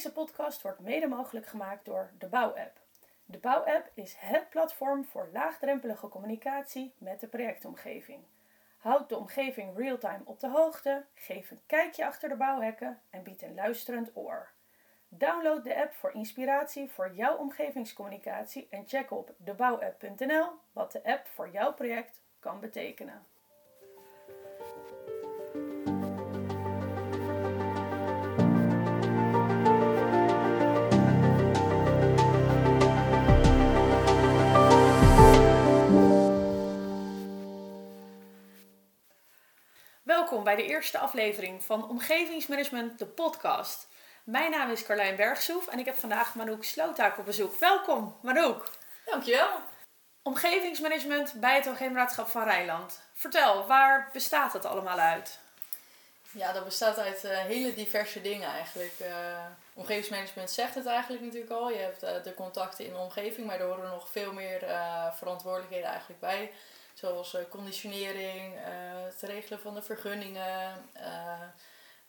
Deze podcast wordt mede mogelijk gemaakt door de Bouwapp. De Bouwapp is het platform voor laagdrempelige communicatie met de projectomgeving. Houd de omgeving real-time op de hoogte, geef een kijkje achter de bouwhekken en bied een luisterend oor. Download de app voor inspiratie voor jouw omgevingscommunicatie en check op debouwapp.nl wat de app voor jouw project kan betekenen. Bij de eerste aflevering van Omgevingsmanagement, de podcast. Mijn naam is Carlijn Bergsoef en ik heb vandaag Manouk Slootaak op bezoek. Welkom, Manouk. Dankjewel. Omgevingsmanagement bij het Hoogheemraadschap van Rijnland. Vertel, waar bestaat het allemaal uit? Ja, dat bestaat uit uh, hele diverse dingen eigenlijk. Uh, omgevingsmanagement zegt het eigenlijk natuurlijk al. Je hebt uh, de contacten in de omgeving, maar er horen nog veel meer verantwoordelijkheden eigenlijk bij. Zoals conditionering, het regelen van de vergunningen,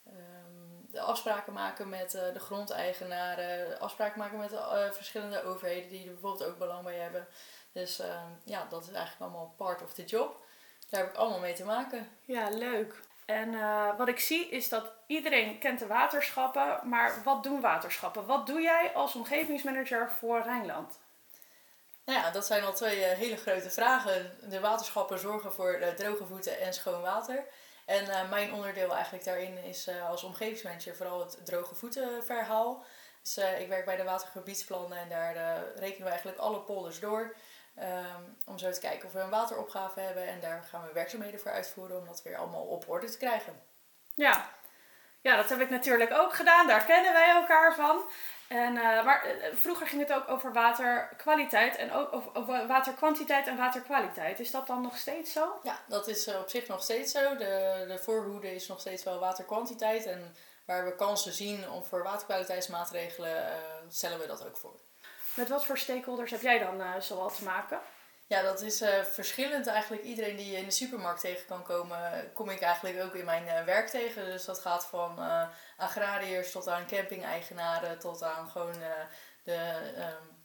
um, de afspraken maken met de grondeigenaren, afspraken maken met de verschillende overheden die er bijvoorbeeld ook belang bij hebben. Dus ehm, ja, dat is eigenlijk allemaal part of the job. Daar heb ik allemaal mee te maken. Ja, leuk. En wat ik zie is dat iedereen kent de waterschappen, maar wat doen waterschappen? Wat doe jij als omgevingsmanager voor Rijnland? Nou ja, dat zijn al twee uh, hele grote vragen. De waterschappen zorgen voor uh, droge voeten en schoon water. En mijn onderdeel eigenlijk daarin is als omgevingsmanager vooral het droge voeten verhaal. Dus ik werk bij de watergebiedsplannen en daar rekenen we eigenlijk alle polders door. Um, om zo te kijken of we een wateropgave hebben. En daar gaan we werkzaamheden voor uitvoeren om dat weer allemaal op orde te krijgen. Ja, ja dat heb ik natuurlijk ook gedaan. Daar kennen wij elkaar van. En, uh, maar uh, vroeger ging het ook over waterkwaliteit en ook over, waterkwantiteit en waterkwaliteit. Is dat dan nog steeds zo? Ja, dat is uh, op zich nog steeds zo. De, de voorhoede is nog steeds wel waterkwantiteit. En waar we kansen zien om voor waterkwaliteitsmaatregelen, stellen we dat ook voor. Met wat voor stakeholders heb jij dan uh, zoal te maken? Ja, dat is uh, verschillend eigenlijk. Iedereen die je in de supermarkt tegen kan komen, kom ik eigenlijk ook in mijn uh, werk tegen. Dus dat gaat van agrariërs tot aan camping-eigenaren tot aan gewoon de, um,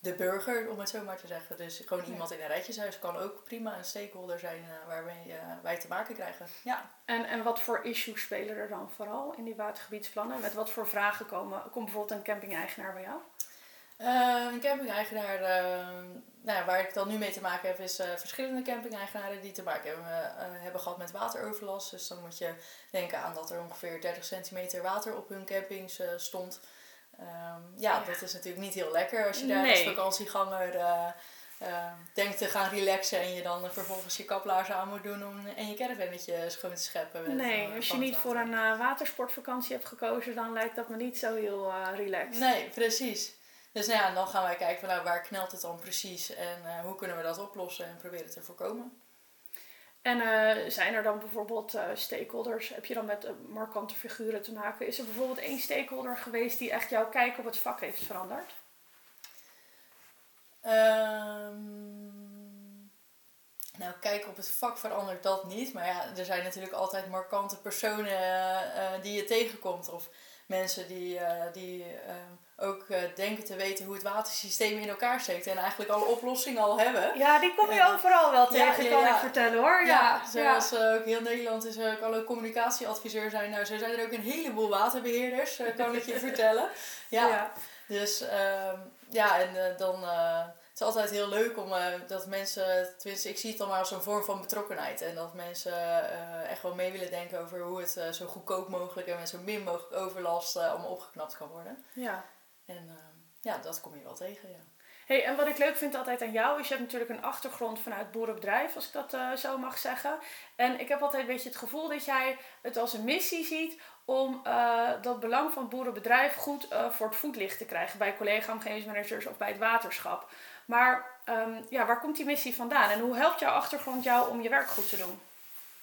de burger, om het zo maar te zeggen. Dus gewoon iemand in een rijtjeshuis kan ook prima een stakeholder zijn waarmee wij te maken krijgen. Ja. En, en wat voor issues spelen er dan vooral in die watergebiedsplannen? Met wat voor vragen komen, komt bijvoorbeeld een camping-eigenaar bij jou? Uh, een camping-eigenaar, uh, nou ja, waar ik dan nu mee te maken heb, is uh, verschillende camping-eigenaren die te maken hebben, hebben gehad met wateroverlast. Dus dan moet je denken aan dat er ongeveer 30 centimeter water op hun campings stond. Um, ja, ja, dat is natuurlijk niet heel lekker als je daar nee. als vakantieganger denkt te gaan relaxen en je dan vervolgens je kaplaarzen aan moet doen om, en je caravannetje schoon te scheppen. Met, nee, als je niet voor een watersportvakantie hebt gekozen, dan lijkt dat me niet zo heel relaxed. Nee, precies. Dus nou ja, dan gaan wij kijken van nou, waar knelt het dan precies en uh, hoe kunnen we dat oplossen en proberen te voorkomen. En uh, zijn er dan bijvoorbeeld uh, stakeholders? Heb je dan met markante figuren te maken? Is er bijvoorbeeld één stakeholder geweest die echt jouw kijk op het vak heeft veranderd? Um, nou, kijk op het vak verandert dat niet. Maar ja, er zijn natuurlijk altijd markante personen die je tegenkomt. Of mensen die, die ehm, ook uh, denken te weten hoe het watersysteem in elkaar steekt. En eigenlijk alle oplossingen al hebben. Ja, die kom je overal wel tegen, ja, kan ik vertellen hoor. Ja, zoals uh, ook heel Nederland is ook alle communicatieadviseur zijn. Nou, zo zijn er ook een heleboel waterbeheerders, kan ik je vertellen. Ja, dus ehm, ja, en dan... het is altijd heel leuk om dat mensen, tenminste ik zie het dan maar als een vorm van betrokkenheid. En dat mensen echt wel mee willen denken over hoe het zo goedkoop mogelijk en met zo min mogelijk overlast allemaal opgeknapt kan worden. Ja. En uh, ja, dat kom je wel tegen, ja. Hey, en wat ik leuk vind altijd aan jou is, je hebt natuurlijk een achtergrond vanuit boerenbedrijf, als ik dat uh, zo mag zeggen. En ik heb altijd een beetje het gevoel dat jij het als een missie ziet om uh, dat belang van boerenbedrijf goed uh, voor het voetlicht te krijgen bij collega-omgevingsmanagers of bij het waterschap. Maar um, ja, waar komt die missie vandaan en hoe helpt jouw achtergrond jou om je werk goed te doen?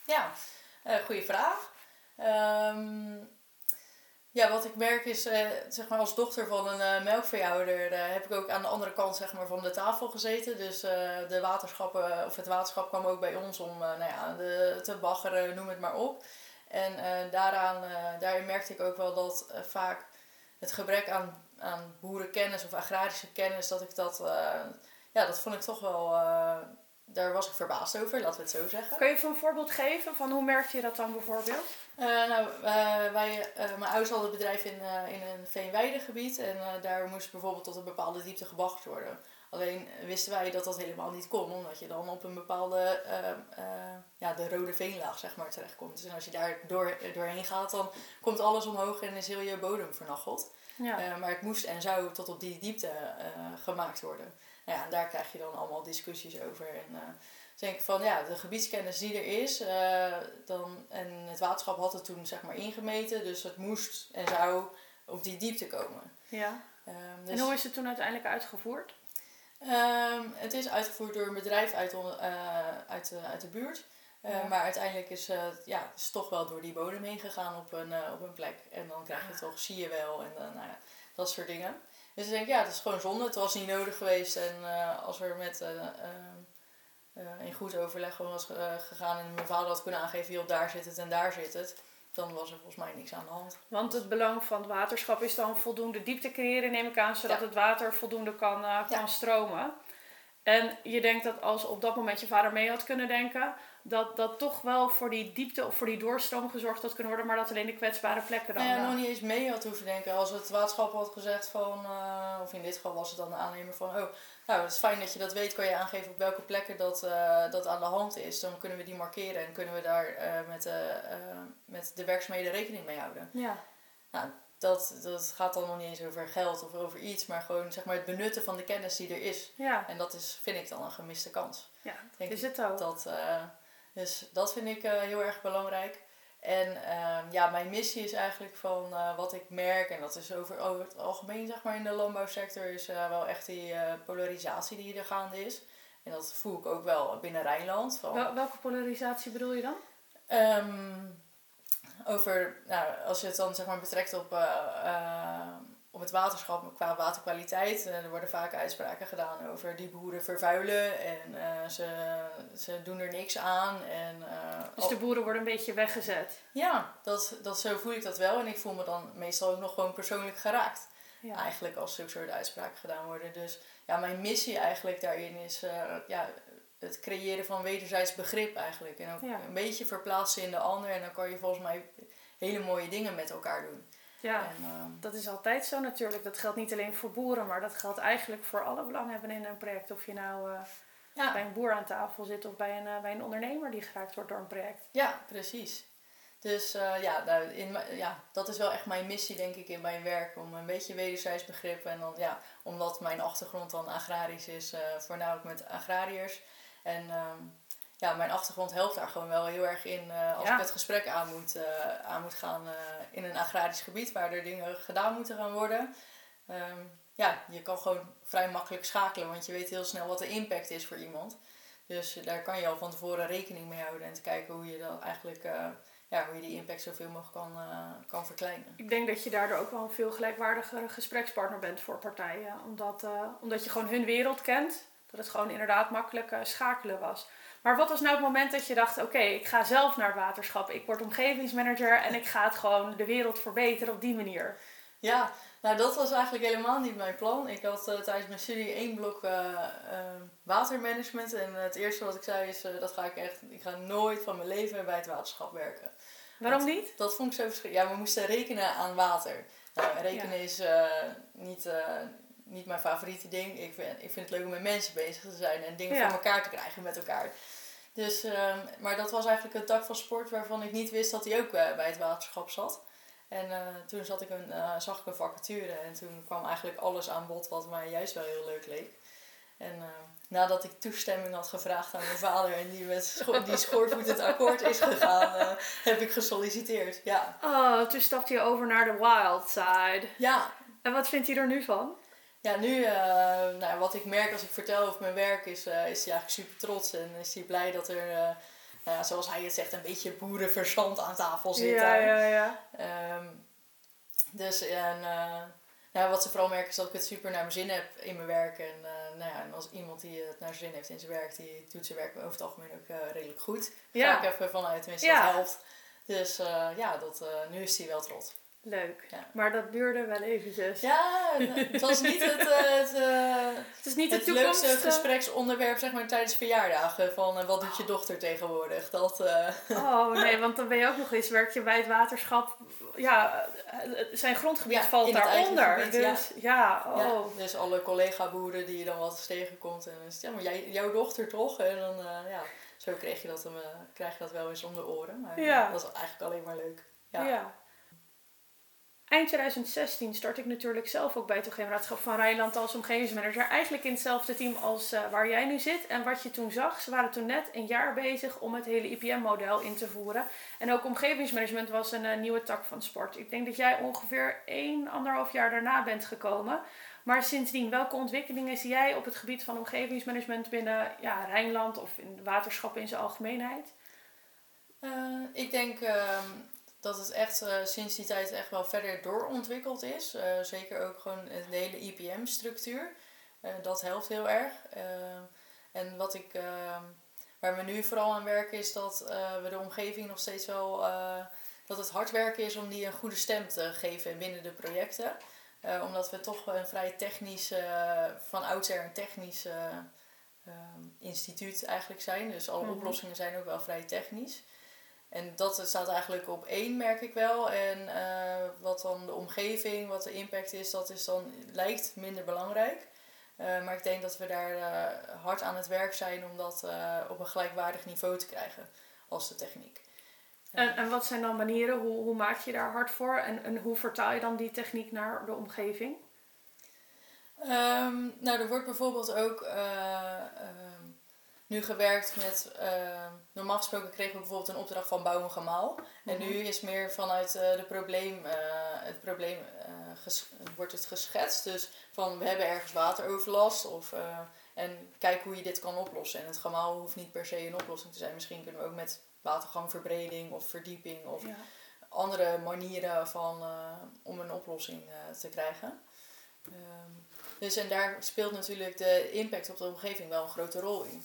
Ja, goede vraag. Um, ja, wat ik merk is, uh, zeg maar als dochter van een uh, melkveehouder, uh, heb ik ook aan de andere kant zeg maar, van de tafel gezeten. Dus de waterschappen, of het waterschap kwam ook bij ons om nou ja, de, te baggeren, noem het maar op. En daaraan, daarin merkte ik ook wel dat vaak het gebrek aan, aan boerenkennis of agrarische kennis, dat ik dat, ja, dat vond ik toch wel, daar was ik verbaasd over, laten we het zo zeggen. Kun je een voorbeeld geven van hoe merkte je dat dan bijvoorbeeld? Nou, wij, mijn ouders hadden een bedrijf in, in een veenweidegebied en daar moest bijvoorbeeld tot een bepaalde diepte gebaggerd worden. Alleen wisten wij dat dat helemaal niet kon, omdat je dan op een bepaalde, ja, de rode veenlaag zeg maar terechtkomt. Dus als je daar door, doorheen gaat, dan komt alles omhoog en is heel je bodem vernacheld. Ja. Maar het moest en zou tot op die diepte gemaakt worden. Nou ja, en daar krijg je dan allemaal discussies over. En denk ik van ja, de gebiedskennis die er is, dan, en het waterschap had het toen zeg maar ingemeten, dus het moest en zou op die diepte komen. Ja. Um, dus en hoe is het toen uiteindelijk uitgevoerd? Um, het is uitgevoerd door een bedrijf uit, uh, uit, de, uit de buurt. Maar uiteindelijk is uh, ja, het is toch wel door die bodem heen gegaan op een, op een plek. En dan krijg je toch, zie je wel en nou ja, dat soort dingen. Dus ik denk, ja, het is gewoon zonde. Het was niet nodig geweest. En als er met goed overleg gewoon was gegaan en mijn vader had kunnen aangeven, joh, daar zit het en daar zit het dan was er volgens mij niks aan de hand. Want het belang van het waterschap is dan voldoende diepte creëren, neem ik aan, zodat het water voldoende kan, uh, kan stromen. En je denkt dat als op dat moment je vader mee had kunnen denken, dat dat toch wel voor die diepte of voor die doorstroom gezorgd had kunnen worden, maar dat alleen de kwetsbare plekken dan. Ja, uh, nog niet eens mee had hoeven denken. Als het waterschap had gezegd van, uh, of in dit geval was het dan de aannemer van, oh, nou, het is fijn dat je dat weet, kan je aangeven op welke plekken dat, uh, dat aan de hand is. Dan kunnen we die markeren en kunnen we daar met, de, met de werkzaamheden rekening mee houden. Ja. Nou, dat, dat gaat dan nog niet eens over geld of over iets, maar gewoon zeg maar het benutten van de kennis die er is. Ja. En dat is, vind ik dan een gemiste kans. Ja, Denk is het ook. Dat, dus dat vind ik uh, heel erg belangrijk. En uh, ja, mijn missie is eigenlijk van uh, wat ik merk, en dat is over, over het algemeen zeg maar in de landbouwsector, is uh, wel echt die polarisatie die er gaande is. En dat voel ik ook wel binnen Rijnland. Van, Wel, welke polarisatie bedoel je dan? Um, over, nou, als je het dan zeg maar betrekt op op het waterschap qua waterkwaliteit. Uh, er worden vaak uitspraken gedaan over die boeren vervuilen en uh, ze, ze doen er niks aan. En, uh, dus de boeren worden een beetje weggezet? Ja, dat, dat, zo voel ik dat wel. En ik voel me dan meestal ook nog gewoon persoonlijk geraakt. Ja. Eigenlijk als zulke soort uitspraken gedaan worden. Dus ja, mijn missie eigenlijk daarin is ja, het creëren van wederzijds begrip eigenlijk. En ook een beetje verplaatsen in de ander. En dan kan je volgens mij hele mooie dingen met elkaar doen. Ja, en, ehm, dat is altijd zo natuurlijk. Dat geldt niet alleen voor boeren, maar dat geldt eigenlijk voor alle belanghebbenden in een project. Of je nou uh, bij een boer aan tafel zit of bij een, uh, bij een ondernemer die geraakt wordt door een project. Ja, precies. Dus uh, ja, nou, in, ja, dat is wel echt mijn missie, denk ik, in mijn werk. Om een beetje wederzijds begrip. En dan, ja, omdat mijn achtergrond dan agrarisch is, voornamelijk met agrariërs. En um, ja, mijn achtergrond helpt daar gewoon wel heel erg in uh, als ik het gesprek aan moet, uh, aan moet gaan uh, in een agrarisch gebied waar er dingen gedaan moeten gaan worden. Um, ja, je kan gewoon vrij makkelijk schakelen, want je weet heel snel wat de impact is voor iemand. Dus daar kan je al van tevoren rekening mee houden en te kijken hoe je dan eigenlijk ja, hoe je die impact zoveel mogelijk kan, kan verkleinen. Ik denk dat je daardoor ook wel een veel gelijkwaardiger gesprekspartner bent voor partijen. Omdat, omdat je gewoon hun wereld kent. Dat het gewoon inderdaad makkelijk schakelen was. Maar wat was nou het moment dat je dacht: oké, ik ga zelf naar het waterschap, ik word omgevingsmanager en ik ga het gewoon de wereld verbeteren op die manier? Ja, nou dat was eigenlijk helemaal niet mijn plan. Ik had uh, tijdens mijn studie één blok uh, uh, watermanagement en het eerste wat ik zei is: dat ga ik echt, ik ga nooit van mijn leven bij het waterschap werken. Waarom niet? Dat vond ik zo verschrikkelijk. Ja, we moesten rekenen aan water. Nou, rekenen is niet niet mijn favoriete ding. Ik vind, ik vind het leuk om met mensen bezig te zijn en dingen voor elkaar te krijgen met elkaar. Dus, um, maar dat was eigenlijk een tak van sport waarvan ik niet wist dat hij ook uh, bij het waterschap zat. En uh, toen zat ik een, uh, zag ik een vacature en toen kwam eigenlijk alles aan bod wat mij juist wel heel leuk leek. En ehm, nadat ik toestemming had gevraagd aan mijn vader en die met scho die schoorvoetend akkoord is gegaan, heb ik gesolliciteerd. Ja. Oh, toen stapte je over naar de wild side. Ja. En wat vindt hij er nu van? Ja, nu, uh, nou, wat ik merk als ik vertel over mijn werk, is, uh, is hij eigenlijk super trots. En is hij blij dat er, uh, nou, zoals hij het zegt, een beetje boerenverstand aan tafel zit. Ja, ja, ja. Um, dus, en nou, wat ze vooral merken is dat ik het super naar mijn zin heb in mijn werk. En, nou ja, en als iemand die het naar zijn zin heeft in zijn werk, die doet zijn werk over het algemeen ook redelijk goed. Ja. Ga ik even vanuit, tenminste, ja. dat helpt. Dus ja, dat, nu is hij wel trots. Leuk. Ja. Maar dat duurde wel eventjes. Ja, het was niet het, eh, het, eh, Het is niet het de leukste eh, gespreksonderwerp zeg maar, tijdens verjaardagen. Van wat doet je dochter tegenwoordig? Dat, Oh nee, want dan ben je ook nog eens, werk je bij het waterschap. Ja, zijn grondgebied Ja, valt het daaronder. gebied, dus ja, oh. dus alle collega-boeren die je dan wat tegenkomt. En dan is het, ja, maar jij, jouw dochter toch? En dan, ja, zo kreeg je, dat, hem, krijg je dat wel eens om de oren. Maar dat is eigenlijk alleen maar leuk. Ja. Eind 2016 start ik natuurlijk zelf ook bij het Toegevenraadschap van Rijnland als omgevingsmanager. Eigenlijk in hetzelfde team als eh, waar jij nu zit. En wat je toen zag, ze waren toen net een jaar bezig om het hele IPM-model in te voeren. En ook omgevingsmanagement was een eh, nieuwe tak van sport. Ik denk dat jij ongeveer 1, anderhalf jaar daarna bent gekomen. Maar sindsdien, welke ontwikkelingen zie jij op het gebied van omgevingsmanagement binnen ja, Rijnland of in waterschappen in zijn algemeenheid? Eh, ik denk ehm, dat het echt eh, sinds die tijd echt wel verder doorontwikkeld is. Eh, zeker ook gewoon de hele IPM-structuur. Eh, dat helpt heel erg. En wat ik, waar we nu vooral aan werken is dat we de omgeving nog steeds wel... dat het hard werken is om die een goede stem te geven binnen de projecten. Omdat we toch een vrij technisch, van oudsher een technisch instituut eigenlijk zijn. Dus alle Mhm. oplossingen zijn ook wel vrij technisch. En dat staat eigenlijk op één, merk ik wel. En eh, wat dan de omgeving, wat de impact is, dat is dan, lijkt minder belangrijk. Eh, maar ik denk dat we daar eh, hard aan het werk zijn om dat op een gelijkwaardig niveau te krijgen als de techniek. En, en wat zijn dan manieren, hoe, hoe maak je daar hard voor en, en hoe vertaal je dan die techniek naar de omgeving? Ehm, nou, er wordt bijvoorbeeld ook nu gewerkt met. ehm, normaal gesproken kregen we bijvoorbeeld een opdracht van Bouw en Gemaal. En Mhm. nu is meer vanuit eh, de probleem, eh, het probleem eh, wordt het geschetst. Dus van we hebben ergens wateroverlast of, en kijk hoe je dit kan oplossen. En het gemaal hoeft niet per se een oplossing te zijn. Misschien kunnen we ook met watergangverbreding of verdieping of Ja. andere manieren van, om een oplossing te krijgen. Ehm, dus en daar speelt natuurlijk de impact op de omgeving wel een grote rol in.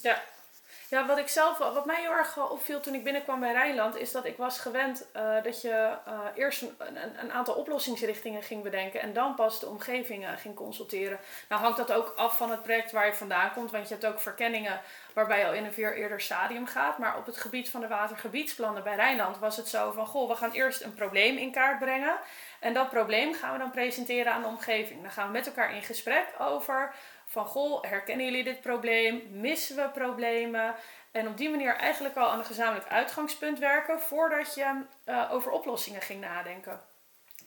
Ja, wat ik zelf, wat mij heel erg opviel toen ik binnenkwam bij Rijnland, is dat ik was gewend eh, dat je eh, eerst een, een, een aantal oplossingsrichtingen ging bedenken en dan pas de omgeving eh, ging consulteren. Nou hangt dat ook af van het project waar je vandaan komt, want je hebt ook verkenningen waarbij je al in een veel eerder stadium gaat. Maar op het gebied van de watergebiedsplannen bij Rijnland was het zo van, goh, we gaan eerst een probleem in kaart brengen. En dat probleem gaan we dan presenteren aan de omgeving. Dan gaan we met elkaar in gesprek over van goh, herkennen jullie dit probleem? Missen we problemen? En op die manier eigenlijk al aan een gezamenlijk uitgangspunt werken voordat je eh, over oplossingen ging nadenken.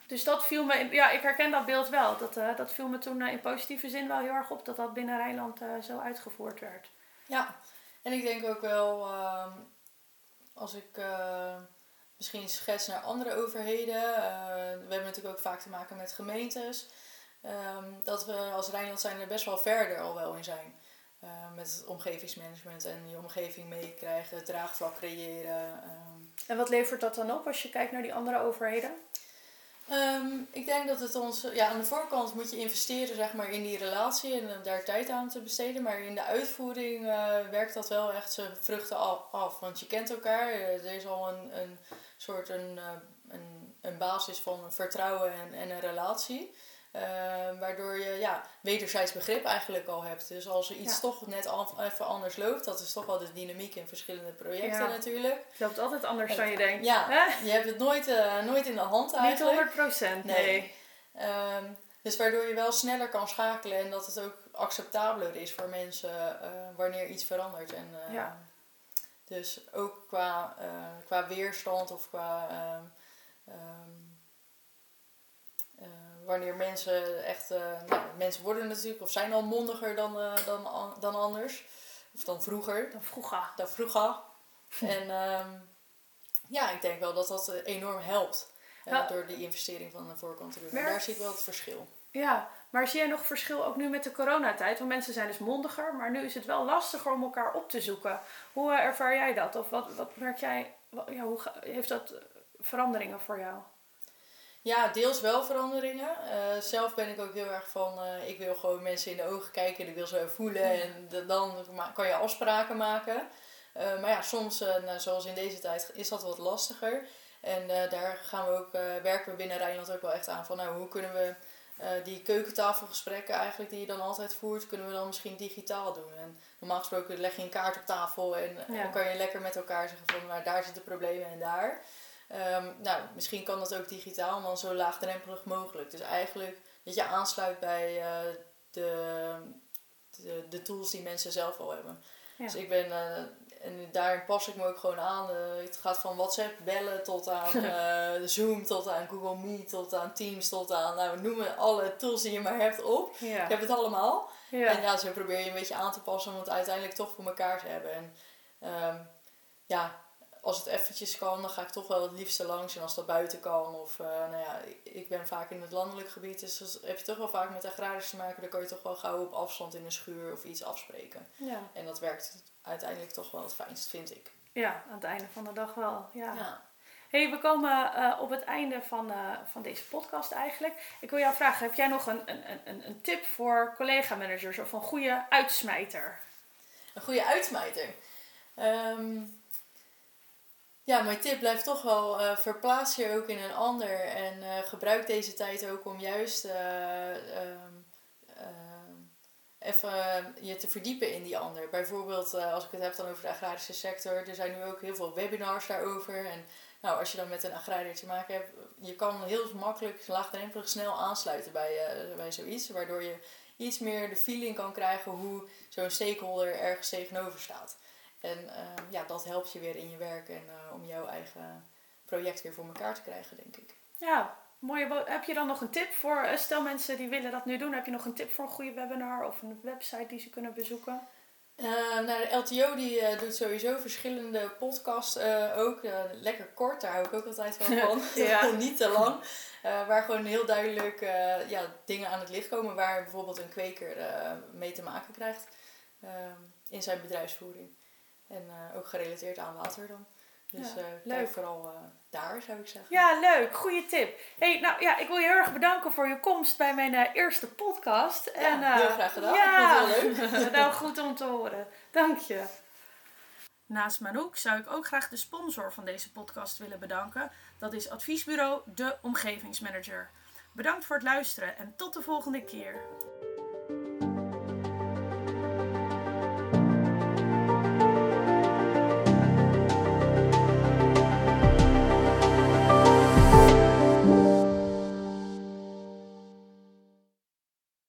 Dus dat viel me, ja, ik herken dat beeld wel. Dat, eh, dat viel me toen eh, in positieve zin wel heel erg op dat dat binnen Rijnland zo uitgevoerd werd. Ja, en ik denk ook wel, ehm, als ik misschien schets naar andere overheden, eh, we hebben natuurlijk ook vaak te maken met gemeentes, ehm, dat we als Rijnland zijn er best wel verder al wel in zijn. Eh, met het omgevingsmanagement en je omgeving meekrijgen, draagvlak creëren. ehm. En wat levert dat dan op als je kijkt naar die andere overheden? Ehm, ik denk dat het ons, ja, aan de voorkant moet je investeren zeg maar, in die relatie en daar tijd aan te besteden. Maar in de uitvoering eh, werkt dat wel echt zijn vruchten af, af. Want je kent elkaar, eh, er is al een, een soort een, eh, een, een basis van vertrouwen en, en een relatie. Eh, waardoor je ja, wederzijds begrip eigenlijk al hebt. Dus als er iets Ja. toch net even anders loopt, dat is toch wel de dynamiek in verschillende projecten Ja. natuurlijk. Het loopt altijd anders dan je denkt. Ja, je hebt het nooit, eh, nooit in de hand Niet eigenlijk. 100 procent, nee. Nee. Ehm, dus waardoor je wel sneller kan schakelen en dat het ook acceptabeler is voor mensen eh, wanneer iets verandert. En, eh, Ja. Dus ook qua, qua weerstand of qua. ehm, ehm, eh, wanneer mensen echt. eh, nou, mensen worden natuurlijk of zijn al mondiger dan, eh, dan, an- dan anders. Of dan vroeger. Dan vroeger. Dan vroeger. en ehm, ja, ik denk wel dat dat eh, enorm helpt. door die investering van de voorkant te doen. En Merk- daar zie ik wel het verschil. Ja, maar zie jij nog verschil ook nu met de coronatijd? Want mensen zijn dus mondiger, maar nu is het wel lastiger om elkaar op te zoeken. Hoe ervaar jij dat? Of wat, wat merk jij? wat- ja, hoe heeft dat veranderingen voor jou? Ja, deels wel veranderingen. Eh, zelf ben ik ook heel erg van, eh, ik wil gewoon mensen in de ogen kijken en ik wil ze voelen. Ja. En de- dan kan je afspraken maken. Eh, maar ja, soms, nou, zoals in deze tijd, is dat wat lastiger. En daar gaan we ook, werken we binnen Rijnland ook wel echt aan van nou, hoe kunnen we die keukentafelgesprekken eigenlijk die je dan altijd voert, kunnen we dan misschien digitaal doen. En normaal gesproken leg je een kaart op tafel en dan kan je lekker met elkaar zeggen van maar daar zitten problemen en daar. Ehm, nou, misschien kan dat ook digitaal, maar zo laagdrempelig mogelijk. Dus eigenlijk dat je aansluit bij de, de, de, tools die mensen zelf al hebben. Dus ik ben, uh, en daarin pas ik me ook gewoon aan. Uh, het gaat van WhatsApp bellen tot aan Zoom, tot aan Google Meet, tot aan Teams, tot aan, nou noemen alle tools die je maar hebt op. Ik heb het allemaal. Ja. En ja, zo probeer je een beetje aan te passen om het uiteindelijk toch voor elkaar te hebben. En um, ja, als het eventjes kan, dan ga ik toch wel het liefste langs. En als dat buiten kan, of uh, nou ja, ik ben vaak in het landelijk gebied, dus heb je toch wel vaak met agrariërs te maken. Dan kan je toch wel gauw op afstand in een schuur of iets afspreken. Ja. En dat werkt uiteindelijk toch wel het fijnst, vind ik. Ja, aan het einde van de dag wel. Ja. ja. hey, we komen uh, op het einde van, uh, van deze podcast eigenlijk. Ik wil jou vragen, heb jij nog een, een, een, een tip voor collega-managers of een goede uitsmijter? Een goede uitsmijter? Um, ja, mijn tip blijft toch wel uh, verplaats je ook in een ander en uh, gebruik deze tijd ook om juist uh, even je te verdiepen in die ander. Bijvoorbeeld als ik het heb dan over de agrarische sector, er zijn nu ook heel veel webinars daarover. En nou, als je dan met een agrariër te maken hebt, je kan heel makkelijk, laagdrempelig, snel aansluiten bij, bij zoiets. Waardoor je iets meer de feeling kan krijgen hoe zo'n stakeholder ergens tegenover staat. En ehm, ja, dat helpt je weer in je werk en eh, om jouw eigen project weer voor elkaar te krijgen, denk ik. Ja, mooi. Heb je dan nog een tip voor, uh, stel mensen die willen dat nu doen, heb je nog een tip voor een goede webinar of een website die ze kunnen bezoeken? Uh, nou, de LTO die doet sowieso verschillende podcasts ook. lekker kort, daar hou ik ook altijd van. ja. Niet te lang. waar gewoon heel duidelijk ja, dingen aan het licht komen waar bijvoorbeeld een kweker mee te maken krijgt in zijn bedrijfsvoering. En uh, ook gerelateerd aan water dan. Dus ja, uh, leuk. vooral uh, daar, zou ik zeggen. Ja, leuk. Goeie tip. Hey, nou ja, ik wil je heel erg bedanken voor je komst bij mijn eerste podcast. Ja, en, heel graag gedaan. Ja, ik vond het heel leuk. nou, goed om te horen. Dank je. Naast Manouk zou ik ook graag de sponsor van deze podcast willen bedanken. Dat is adviesbureau De Omgevingsmanager. Bedankt voor het luisteren en tot de volgende keer.